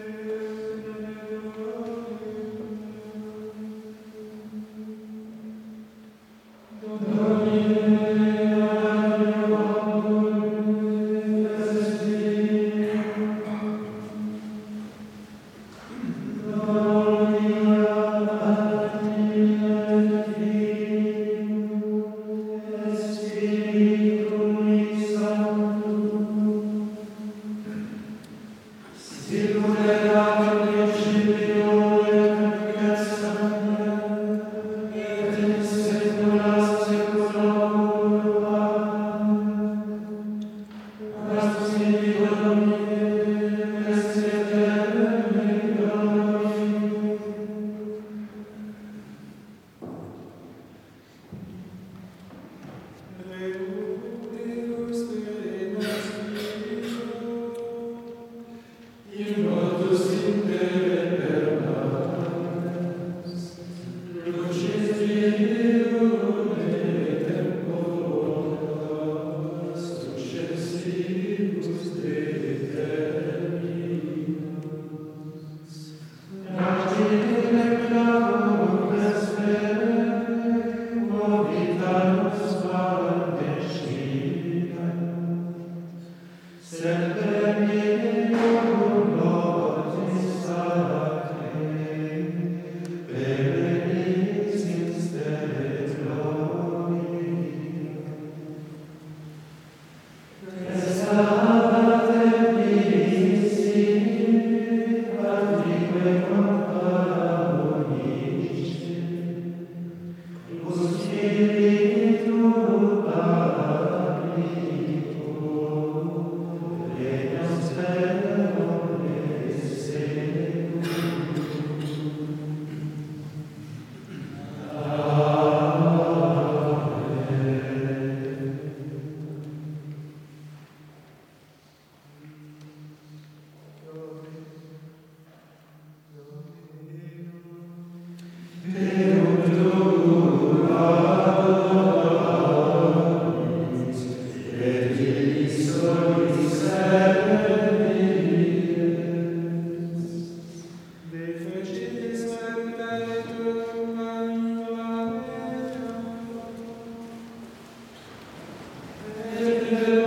Amen. you Amen.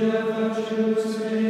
You virtues in